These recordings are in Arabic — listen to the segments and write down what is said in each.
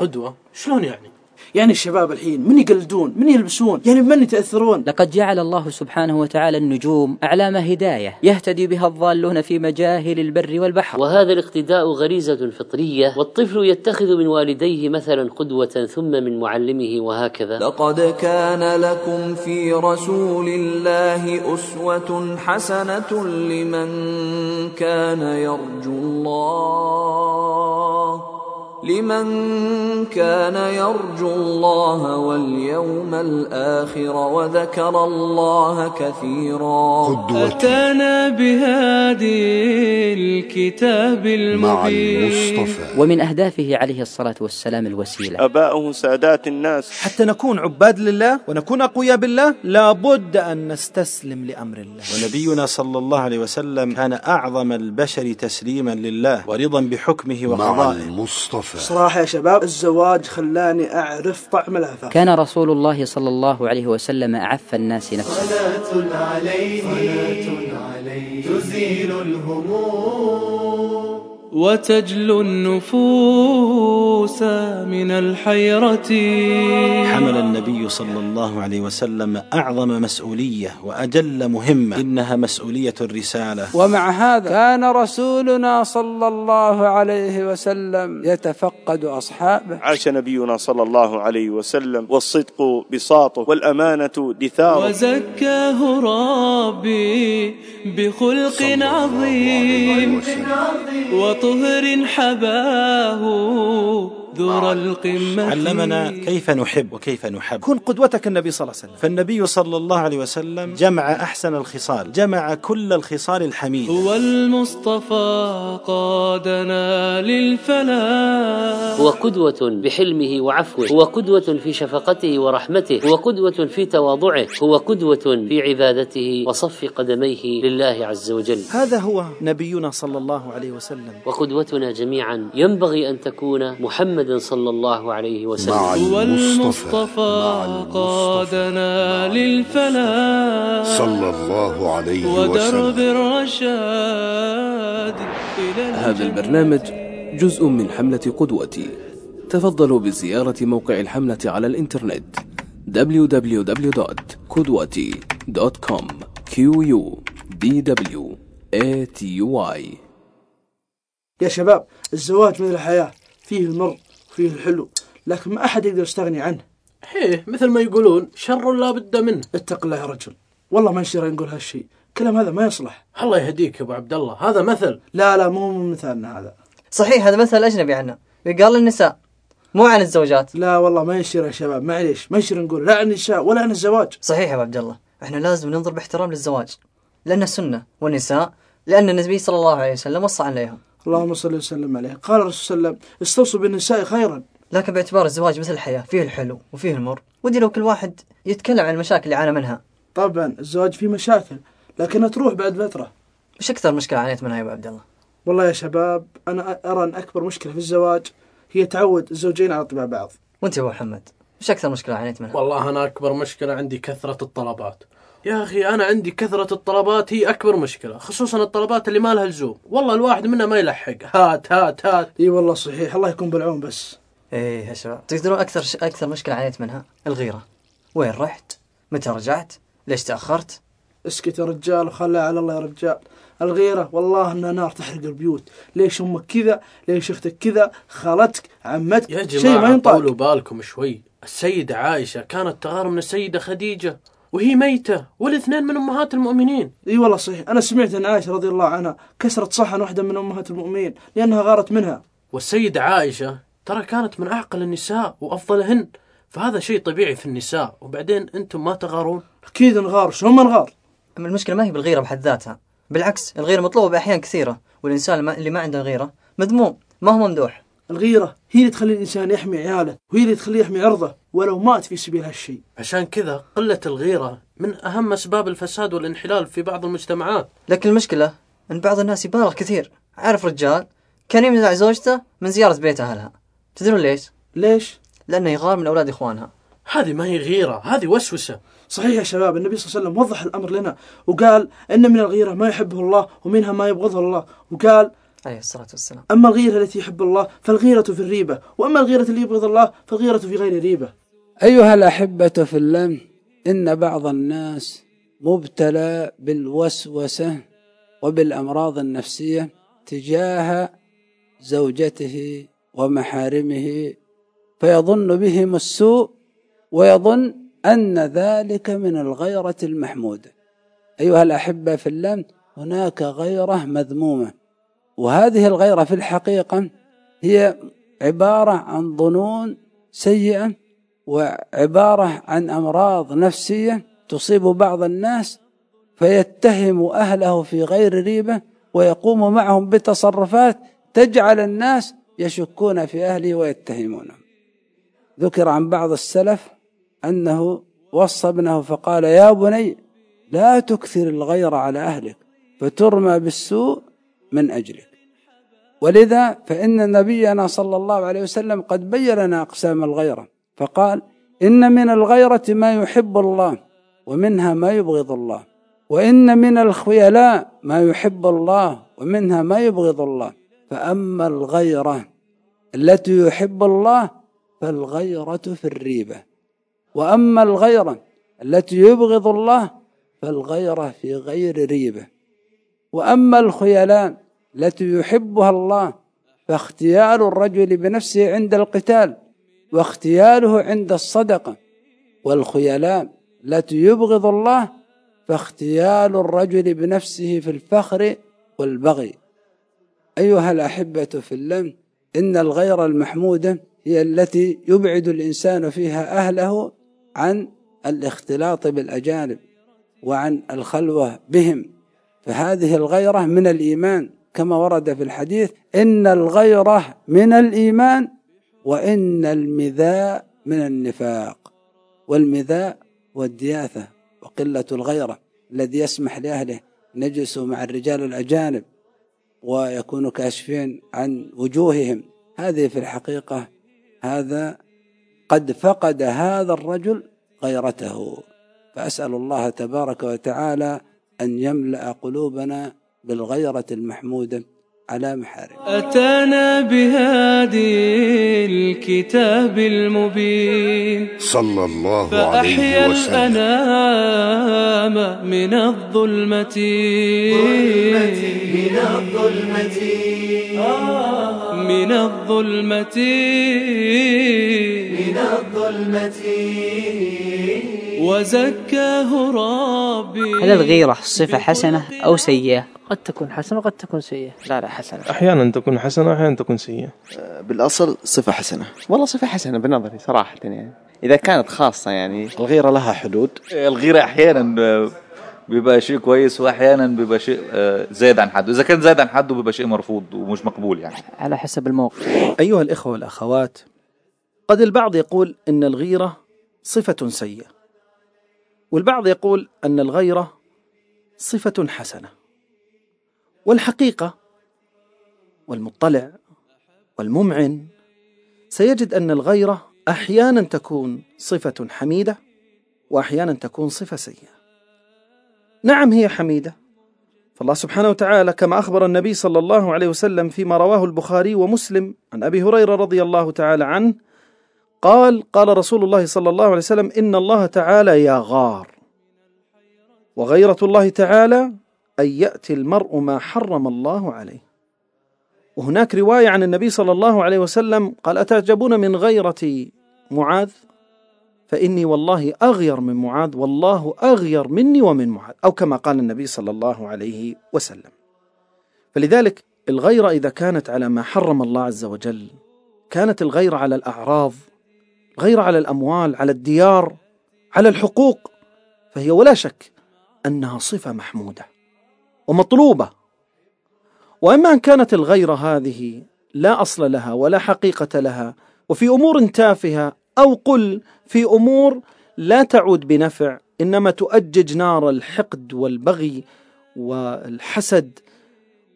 قدوة؟ شلون يعني؟ يعني الشباب الحين من يقلدون؟ من يلبسون؟ يعني بمن يتأثرون؟ لقد جعل الله سبحانه وتعالى النجوم أعلام هداية يهتدي بها الضالون في مجاهل البر والبحر. وهذا الاقتداء غريزة فطرية والطفل يتخذ من والديه مثلا قدوة ثم من معلمه وهكذا. لقد كان لكم في رسول الله أسوة حسنة لمن كان يرجو الله. لمن كان يرجو الله واليوم الآخر وذكر الله كثيرا. أتانا بهادي الكتاب المبين. ومن أهدافه عليه الصلاة والسلام الوسيلة. أباؤه سادات الناس. حتى نكون عباد لله ونكون أقوياء بالله لابد أن نستسلم لأمر الله. ونبينا صلى الله عليه وسلم كان أعظم البشر تسليما لله ورضا بحكمه وقضائه. المصطفى. صراحة يا شباب الزواج خلاني أعرف طعم العفاف كان رسول الله صلى الله عليه وسلم أعف الناس نفسه. صلاة عليه صلاة عليه تزيل الهموم. وتجلو النفوس من الحيرة. حمل النبي صلى الله عليه وسلم أعظم مسؤولية وأجل مهمة إنها مسؤولية الرسالة. ومع هذا كان رسولنا صلى الله عليه وسلم يتفقد أصحابه. عاش نبينا صلى الله عليه وسلم والصدق بساطه والأمانة دثاره. وزكاه ربي بخلق عظيم. وطهر حباه ذر القمة علمنا كيف نحب وكيف نحب. كن قدوتك النبي صلى الله عليه وسلم. فالنبي صلى الله عليه وسلم جمع أحسن الخصال جمع كل الخصال الحميدة هو المصطفى قادنا للفلاح. هو قدوة بحلمه وعفوه هو قدوة في شفقته ورحمته هو قدوة في تواضعه هو قدوة في عبادته وصف قدميه لله عز وجل. هذا هو نبينا صلى الله عليه وسلم. وقدوتنا جميعا ينبغي أن تكون محمد صلى الله عليه وسلم. هو المصطفى قادنا للفلاح. صلى الله عليه ودرب وسلم الرشاد إلى هذا البرنامج جزء من حملة قدوتي. تفضلوا بزيارة موقع الحملة على الإنترنت. www.kudwati.com q u d w a t u i يا شباب الزواج مثل الحياة فيه المر وفيه الحلو لكن ما أحد يقدر يستغني عنه. إيه مثل ما يقولون شر لا بد منه. اتق الله يا رجل. والله ما نشتري نقول هالشيء. الكلام هذا ما يصلح. الله يهديك يا أبو عبد الله هذا مثل. لا لا مو من مثالنا هذا. صحيح هذا مثل أجنبي عنا يقال للنساء مو عن الزوجات. لا والله ما يصير يا شباب معليش ما يصير نقول لا عن النساء ولا عن الزواج. صحيح يا أبو عبد الله إحنا لازم ننظر باحترام للزواج لأنه سنة والنساء لأن النبي صلى الله عليه وسلم وصى عليهم. اللهم صل وسلم عليه. قال الرسول صلى الله عليه وسلم استوصوا بالنساء خيرا. لكن باعتبار الزواج مثل الحياة فيه الحلو وفيه المر. ودي لو كل واحد يتكلم عن المشاكل اللي عانى منها. طبعا الزواج فيه مشاكل لكنها تروح بعد فترة. وش أكثر مشكلة عانيت منها يا أبو عبد الله؟ والله يا شباب أنا أرى أن أكبر مشكلة في الزواج هي تعود الزوجين على طباع بعض. وأنت يا أبو محمد وش أكثر مشكلة عانيت منها؟ والله أنا أكبر مشكلة عندي كثرة الطلبات. يا أخي أنا عندي كثرة الطلبات هي أكبر مشكلة خصوصا الطلبات اللي ما لها لزوم. والله الواحد منها ما يلحق. هات هات هات. إي والله صحيح الله يكون بالعون بس. إيه يا شباب. تقدرون أكثر ش... أكثر مشكلة عانيت منها؟ الغيرة. وين رحت؟ متى رجعت؟ ليش تأخرت؟ اسكت يا رجال وخلها على الله يا رجال. الغيرة والله إنها نار تحرق البيوت. ليش أمك كذا؟ ليش أختك كذا؟ خالتك عمتك؟ يا شيء ما جماعة ينطق. طولوا بالكم شوي. السيدة عائشة كانت تغار من السيدة خديجة. وهي ميتة والاثنين من أمهات المؤمنين. إي والله صحيح. أنا سمعت أن عائشة رضي الله عنها كسرت صحن واحدة من أمهات المؤمنين لأنها غارت منها. والسيدة عائشة ترى كانت من أعقل النساء وأفضلهن فهذا شيء طبيعي في النساء. وبعدين أنتم ما تغارون؟ أكيد نغار. شلون ما نغار؟ أما المشكلة ما هي بالغيرة بحد ذاتها. بالعكس الغيرة مطلوبة بأحيان كثيرة والإنسان اللي ما عنده غيرة مذموم ما هو ممدوح. الغيرة هي اللي تخلي الإنسان يحمي عياله وهي اللي تخليه يحمي عرضه ولو مات في سبيل هالشيء. عشان كذا قلة الغيرة من أهم أسباب الفساد والانحلال في بعض المجتمعات. لكن المشكلة أن بعض الناس يبالغ كثير. عارف رجال كان يمنع زوجته من زيارة بيت أهلها. تدرون ليش؟ ليش؟ لأنه يغار من أولاد إخوانها. هذه ما هي غيرة هذه وسوسة. صحيح يا شباب النبي صلى الله عليه وسلم وضح الأمر لنا وقال إن من الغيرة ما يحبه الله ومنها ما يبغضه الله. وقال عليه الصلاة والسلام. أما الغيرة التي يحب الله فالغيرة في الريبة وأما الغيرة اللي يبغض الله فالغيرة في غير ريبة. أيها الأحبة في الله إن بعض الناس مبتلى بالوسوسة وبالأمراض النفسية تجاه زوجته ومحارمه فيظن بهم السوء ويظن أن ذلك من الغيرة المحمودة. أيها الأحبة في الله هناك غيرة مذمومة. وهذه الغيرة في الحقيقة هي عبارة عن ظنون سيئة وعبارة عن أمراض نفسية تصيب بعض الناس فيتهم أهله في غير ريبة ويقوم معهم بتصرفات تجعل الناس يشكون في أهله ويتهمونه. ذكر عن بعض السلف أنه وصى ابنه فقال يا بني لا تكثر الغير على أهلك فترمى بالسوء من أجلك. ولذا فإن نبينا صلى الله عليه وسلم قد بين لنا أقسام الغيرة فقال إن من الغيرة ما يحب الله ومنها ما يبغض الله وإن من الخيلاء ما يحب الله ومنها ما يبغض الله. فأما الغيرة التي يحب الله فالغيرة في الريبة وأما الغيرة التي يبغض الله فالغيرة في غير ريبة وأما الخيلاء التي يحبها الله فاختيار الرجل بنفسه عند القتال واختياره عند الصدقة. والخيلاء التي يبغض الله فاختيار الرجل بنفسه في الفخر والبغي. أيها الأحبة في اللم إن الغير المحمودة هي التي يبعد الإنسان فيها أهله عن الاختلاط بالأجانب وعن الخلوة بهم. فهذه الغيرة من الإيمان. كما ورد في الحديث إن الغيرة من الإيمان وإن المذاء من النفاق. والمذاء والدياثة وقلة الغيرة الذي يسمح لأهله نجلسوا مع الرجال الأجانب ويكونوا كاشفين عن وجوههم. هذه في الحقيقة هذا قد فقد هذا الرجل غيرته. فأسأل الله تبارك وتعالى أن يملأ قلوبنا بالغيرة المحمودة على محارم. أتانا بهادي الكتاب المبين. صلى الله عليه وسلم. الأنام من الظلمة من الظلمة. من الظلمة. من الظلمة. وزكاه ربي هل الغيرة صفة حسنة أو سيئة؟ قد تكون حسنة وقد تكون سيئة. لا لا حسنة. أحيانا تكون حسنة وأحيانا تكون سيئة. بالأصل صفة حسنة. والله صفة حسنة بنظري صراحة يعني. إذا كانت خاصة يعني. الغيرة لها حدود. الغيرة أحيانا بيبقى شيء كويس وأحيانا بيبقى شيء آه، زايد عن حده. إذا كان زايد عن حده بيبقى شيء مرفوض ومش مقبول يعني. على حسب الموقف. أيها الإخوة والأخوات قد البعض يقول إن الغيرة صفة سيئة. والبعض يقول أن الغيرة صفة حسنة والحقيقة والمطلع والممعن سيجد أن الغيرة أحيانا تكون صفة حميدة وأحيانا تكون صفة سيئة. نعم هي حميدة. فالله سبحانه وتعالى كما أخبر النبي صلى الله عليه وسلم فيما رواه البخاري ومسلم عن أبي هريرة رضي الله تعالى عنه قال قال رسول الله صلى الله عليه وسلم إن الله تعالى يغار وغيرة الله تعالى أن يأتي المرء ما حرم الله عليه. وهناك رواية عن النبي صلى الله عليه وسلم قال أتعجبون من غيرة معاذ؟ فإني والله أغير من معاذ والله أغير مني ومن معاذ أو كما قال النبي صلى الله عليه وسلم. فلذلك الغيرة إذا كانت على ما حرم الله عز وجل كانت الغيرة على الأعراض غير على الأموال على الديار على الحقوق. فهي ولا شك أنها صفة محمودة ومطلوبة. وأما أن كانت الغيرة هذه لا أصل لها ولا حقيقة لها وفي أمور تافهة أو قل في أمور لا تعود بنفع إنما تؤجج نار الحقد والبغي والحسد.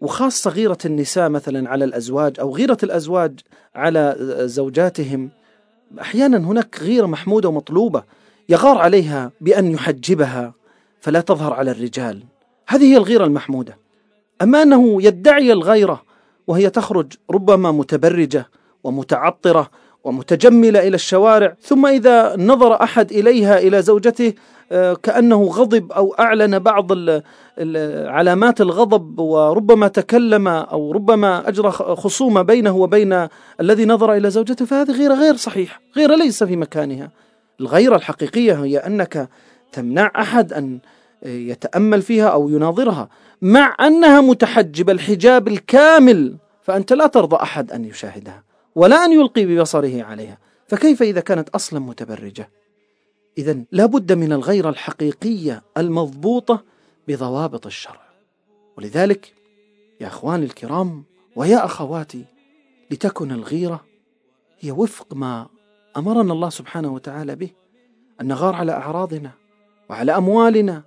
وخاصة غيرة النساء مثلا على الأزواج أو غيرة الأزواج على زوجاتهم أحيانا هناك غيرة محمودة ومطلوبة يغار عليها بأن يحجبها فلا تظهر على الرجال. هذه هي الغيرة المحمودة. أما أنه يدعي الغيرة وهي تخرج ربما متبرجة ومتعطرة ومتجملة إلى الشوارع ثم إذا نظر أحد إليها إلى زوجته آه، كأنه غضب أو أعلن بعض علامات الغضب وربما تكلم أو ربما أجرى خ- خصومة بينه وبين الذي نظر إلى زوجته فهذه غيره غير صحيح، غيره ليس في مكانها. الغيرة الحقيقية هي أنك تمنع أحد أن يتأمل فيها أو يناظرها، مع أنها متحجبة الحجاب الكامل فأنت لا ترضى أحد أن يشاهدها ولا أن يلقي ببصره عليها، فكيف إذا كانت أصلا متبرجة؟ اذا لابد من الغيره الحقيقية المضبوطة بضوابط الشرع. ولذلك يا أخواني الكرام ويا أخواتي لتكن الغيرة هي وفق ما أمرنا الله سبحانه وتعالى به أن نغار على أعراضنا وعلى أموالنا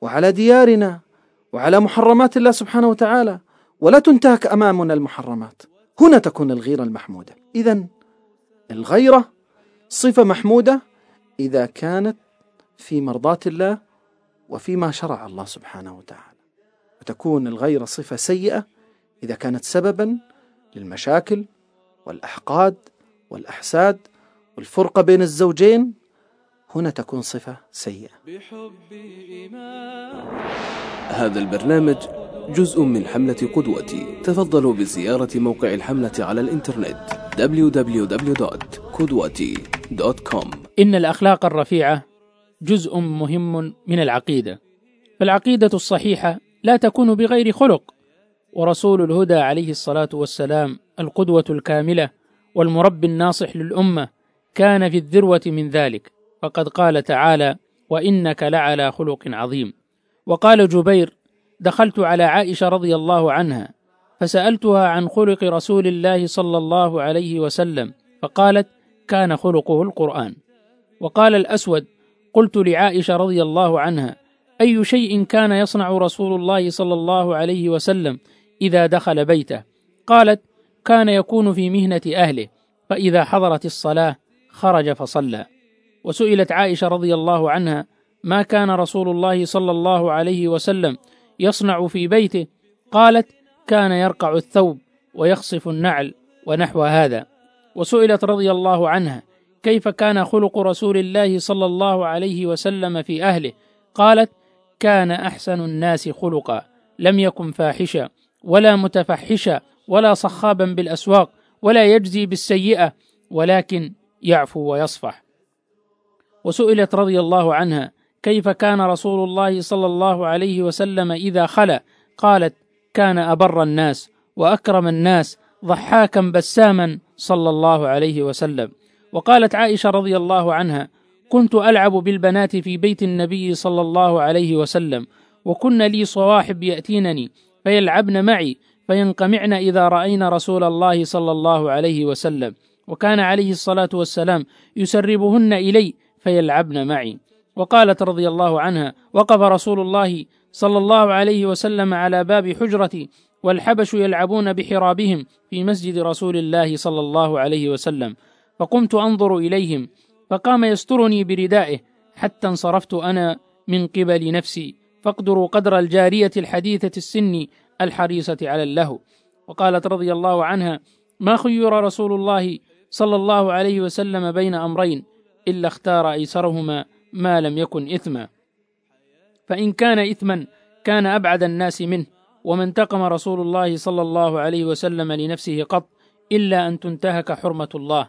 وعلى ديارنا وعلى محرمات الله سبحانه وتعالى ولا تنتهك أمامنا المحرمات هنا تكون الغيرة المحمودة. اذا الغيرة صفة محمودة إذا كانت في مرضاة الله وفيما شرع الله سبحانه وتعالى. وتكون الغيرة صفة سيئة إذا كانت سببا للمشاكل والأحقاد والأحساد والفرقة بين الزوجين هنا تكون صفة سيئة. هذا البرنامج جزء من حملة قدوتي. تفضلوا بزيارة موقع الحملة على الإنترنت www.قدوتي.com إن الأخلاق الرفيعة جزء مهم من العقيدة. فالعقيدة الصحيحة لا تكون بغير خلق. ورسول الهدى عليه الصلاة والسلام القدوة الكاملة والمربي الناصح للأمة كان في الذروة من ذلك. فقد قال تعالى وإنك لعلى خلق عظيم وقال جبير دخلت على عائشة رضي الله عنها فسألتها عن خلق رسول الله صلى الله عليه وسلم فقالت كان خلقه القرآن وقال الأسود قلت لعائشة رضي الله عنها أي شيء كان يصنع رسول الله صلى الله عليه وسلم إذا دخل بيته؟ قالت كان يكون في مهنة أهله فإذا حضرت الصلاة خرج فصلى وسئلت عائشة رضي الله عنها ما كان رسول الله صلى الله عليه وسلم يصنع في بيته قالت كان يرقع الثوب ويخصف النعل ونحو هذا. وسئلت رضي الله عنها كيف كان خلق رسول الله صلى الله عليه وسلم في أهله؟ قالت كان أحسن الناس خلقا لم يكن فاحشا ولا متفحشا ولا صخابا بالأسواق ولا يجزي بالسيئة ولكن يعفو ويصفح. وسئلت رضي الله عنها كيف كان رسول الله صلى الله عليه وسلم إذا خلا قالت كان أبر الناس وأكرم الناس ضحاكا بساما صلى الله عليه وسلم. وقالت عائشة رضي الله عنها كنت ألعب بالبنات في بيت النبي صلى الله عليه وسلم وكن لي صواحب يأتينني فيلعبن معي فينقمعن إذا رأين رسول الله صلى الله عليه وسلم وكان عليه الصلاة والسلام يسربهن إلي فيلعبن معي. وقالت رضي الله عنها وقف رسول الله صلى الله عليه وسلم على باب حجرتي والحبش يلعبون بحرابهم في مسجد رسول الله صلى الله عليه وسلم فقمت أنظر إليهم فقام يسترني بردائه حتى انصرفت أنا من قبل نفسي فاقدروا قدر الجارية الحديثة السن الحريصة على اللهو وقالت رضي الله عنها ما خير رسول الله صلى الله عليه وسلم بين أمرين إلا اختار أيسرهما ما لم يكن إثما. فإن كان إثما كان أبعد الناس منه. وما انتقم رسول الله صلى الله عليه وسلم لنفسه قط إلا أن تنتهك حرمة الله.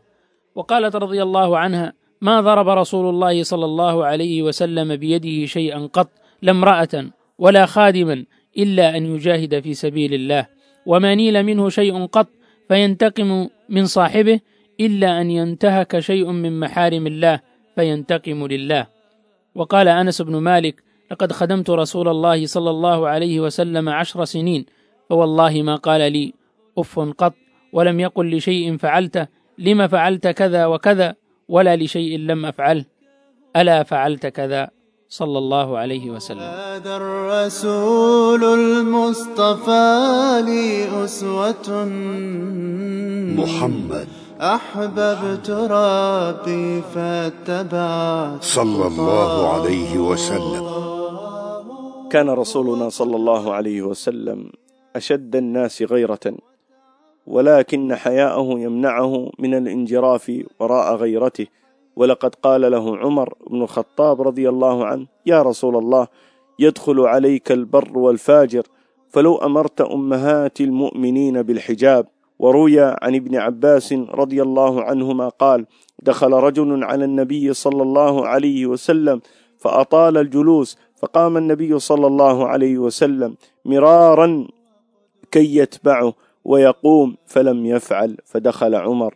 وقالت رضي الله عنها ما ضرب رسول الله صلى الله عليه وسلم بيده شيئا قط لا امرأة ولا خادما إلا أن يجاهد في سبيل الله. وما نيل منه شيء قط فينتقم من صاحبه إلا أن ينتهك شيء من محارم الله فينتقم لله. وقال أنس بن مالك لقد خدمت رسول الله صلى الله عليه وسلم عشر سنين فوالله ما قال لي أف قط ولم يقل لشيء فعلته لم فعلت كذا وكذا ولا لشيء لم أفعله ألا فعلت كذا صلى الله عليه وسلم. هذا الرسول المصطفى لي أسوة. محمد. أحببت ربي فاتبعت صلى الله عليه وسلم. كان رسولنا صلى الله عليه وسلم أشد الناس غيرة ولكن حياءه يمنعه من الانجراف وراء غيرته. ولقد قال له عمر بن الخطاب رضي الله عنه يا رسول الله يدخل عليك البر والفاجر فلو أمرت أمهات المؤمنين بالحجاب وروي عن ابن عباس رضي الله عنهما قال دخل رجل على النبي صلى الله عليه وسلم فأطال الجلوس فقام النبي صلى الله عليه وسلم مرارا كي يتبعه ويقوم فلم يفعل فدخل عمر.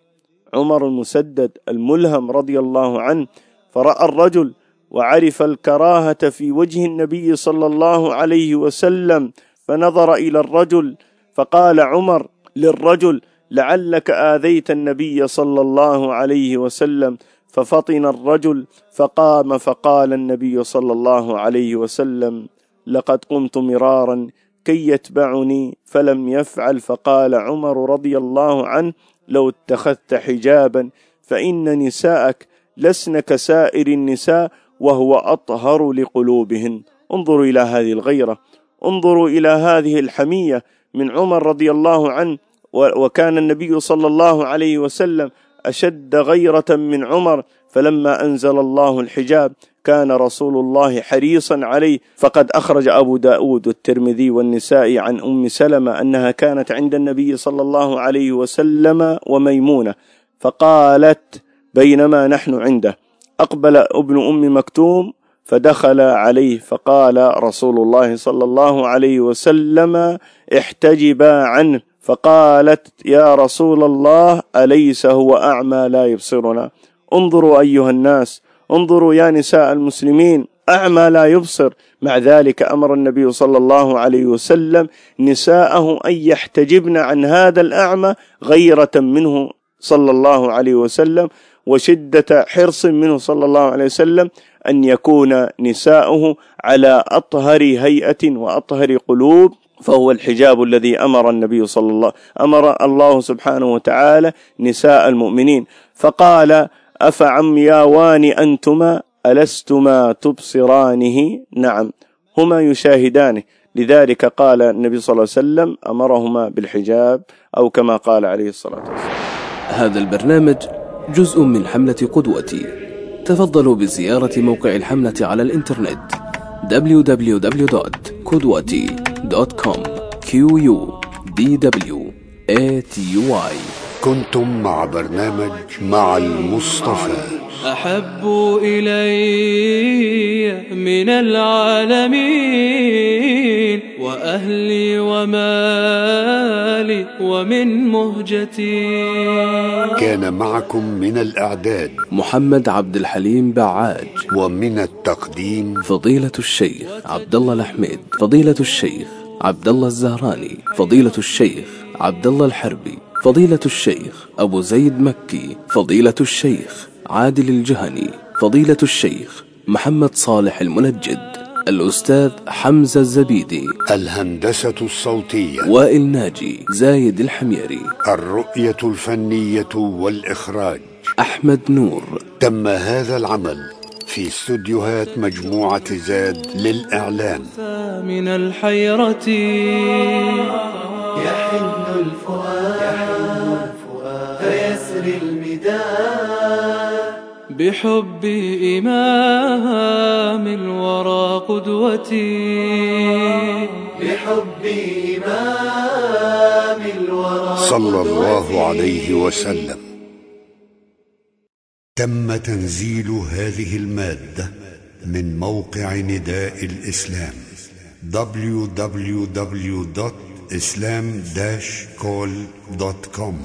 عمر المسدد الملهم رضي الله عنه فرأى الرجل وعرف الكراهة في وجه النبي صلى الله عليه وسلم فنظر إلى الرجل فقال عمر للرجل لعلك آذيت النبي صلى الله عليه وسلم ففطن الرجل فقام فقال النبي صلى الله عليه وسلم لقد قمت مرارا كي يتبعني فلم يفعل فقال عمر رضي الله عنه لو اتخذت حجابا فإن نساءك لسن كسائر النساء وهو أطهر لقلوبهن. انظروا إلى هذه الغيرة انظروا إلى هذه الحمية من عمر رضي الله عنه وكان النبي صلى الله عليه وسلم أشد غيرة من عمر فلما أنزل الله الحجاب كان رسول الله حريصا عليه. فقد أخرج أبو داود والترمذي والنسائي عن أم سلمة أنها كانت عند النبي صلى الله عليه وسلم وميمونة فقالت بينما نحن عنده. أقبل ابن أم مكتوم فدخل عليه فقال رسول الله صلى الله عليه وسلم احتجبا عنه فقالت يا رسول الله أليس هو أعمى لا يبصرنا؟ انظروا أيها الناس انظروا يا نساء المسلمين أعمى لا يبصر. مع ذلك أمر النبي صلى الله عليه وسلم نساءه أن يحتجبن عن هذا الأعمى غيرة منه صلى الله عليه وسلم وشدة حرص منه صلى الله عليه وسلم أن يكون نساؤه على أطهر هيئة وأطهر قلوب فهو الحجاب الذي أمر النبي صلى الله أمر الله سبحانه وتعالى نساء المؤمنين. فقال أفعمياوان أنتما ألستما تبصرانه؟ نعم هما يشاهدانه لذلك قال النبي صلى الله عليه وسلم أمرهما بالحجاب أو كما قال عليه الصلاة والسلام. هذا البرنامج جزء من حملة قدوتي. تفضلوا بزيارة موقع الحملة على الإنترنت. www.kudwati.com q u d w a t y. كنتم مع برنامج مع المصطفى. أحب إلي من العالمين وأهلي ومالي ومن مهجتي. كان معكم من الإعداد. محمد عبد الحليم بعاج ومن التقديم. فضيلة الشيخ عبد الله الحميد فضيلة الشيخ عبد الله الزهراني. فضيلة الشيخ عبد الله الحربي. فضيلة الشيخ أبو زيد مكي. فضيلة الشيخ عادل الجهني فضيلة الشيخ محمد صالح المنجد الأستاذ حمزة الزبيدي. الهندسة الصوتية. وائل ناجي زايد الحميري. الرؤية الفنية والإخراج. أحمد نور. تم هذا العمل في استوديوهات مجموعة زاد للإعلام من الحيرة يحن الفؤاد فيسري بحب إمام الورى قدوتي. بحب إمام الورى صلى الله عليه وسلم. تم تنزيل هذه المادة من موقع نداء الإسلام www.islam-call.com